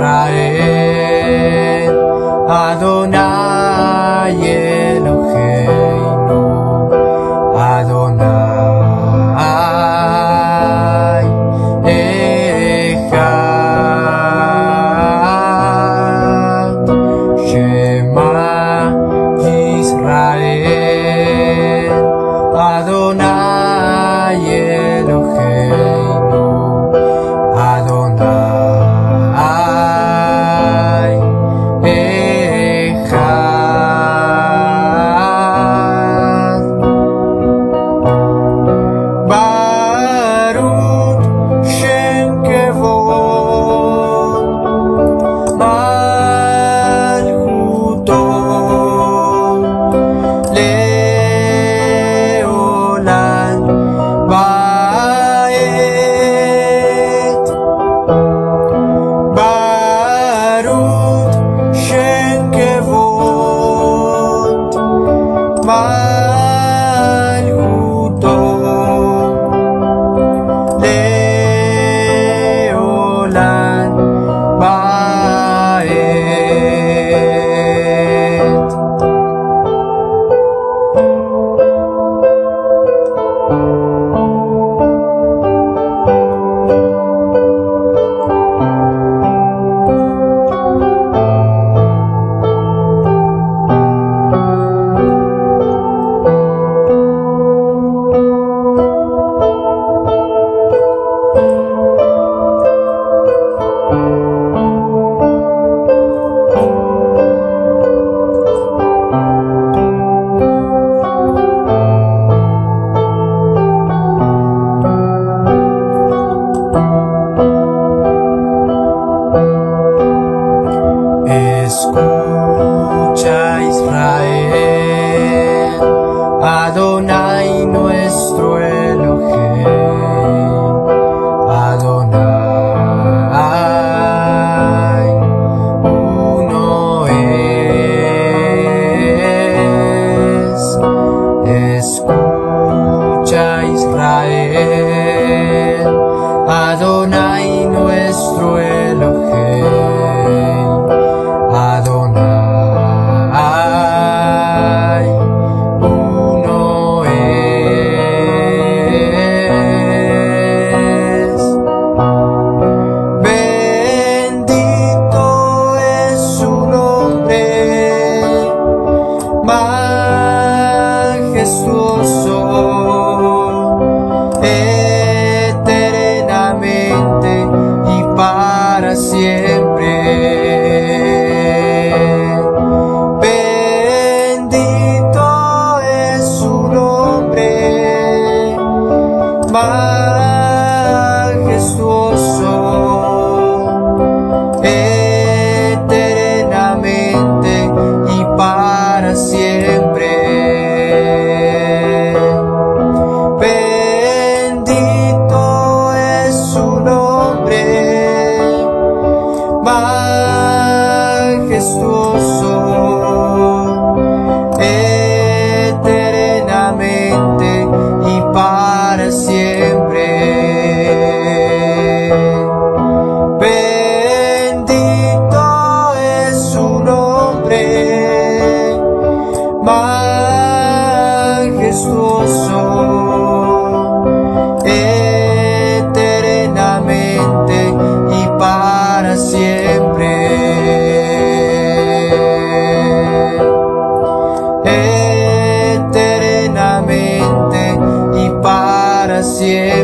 Israel, Adonai. escucha Israel. Majestuoso, cielo.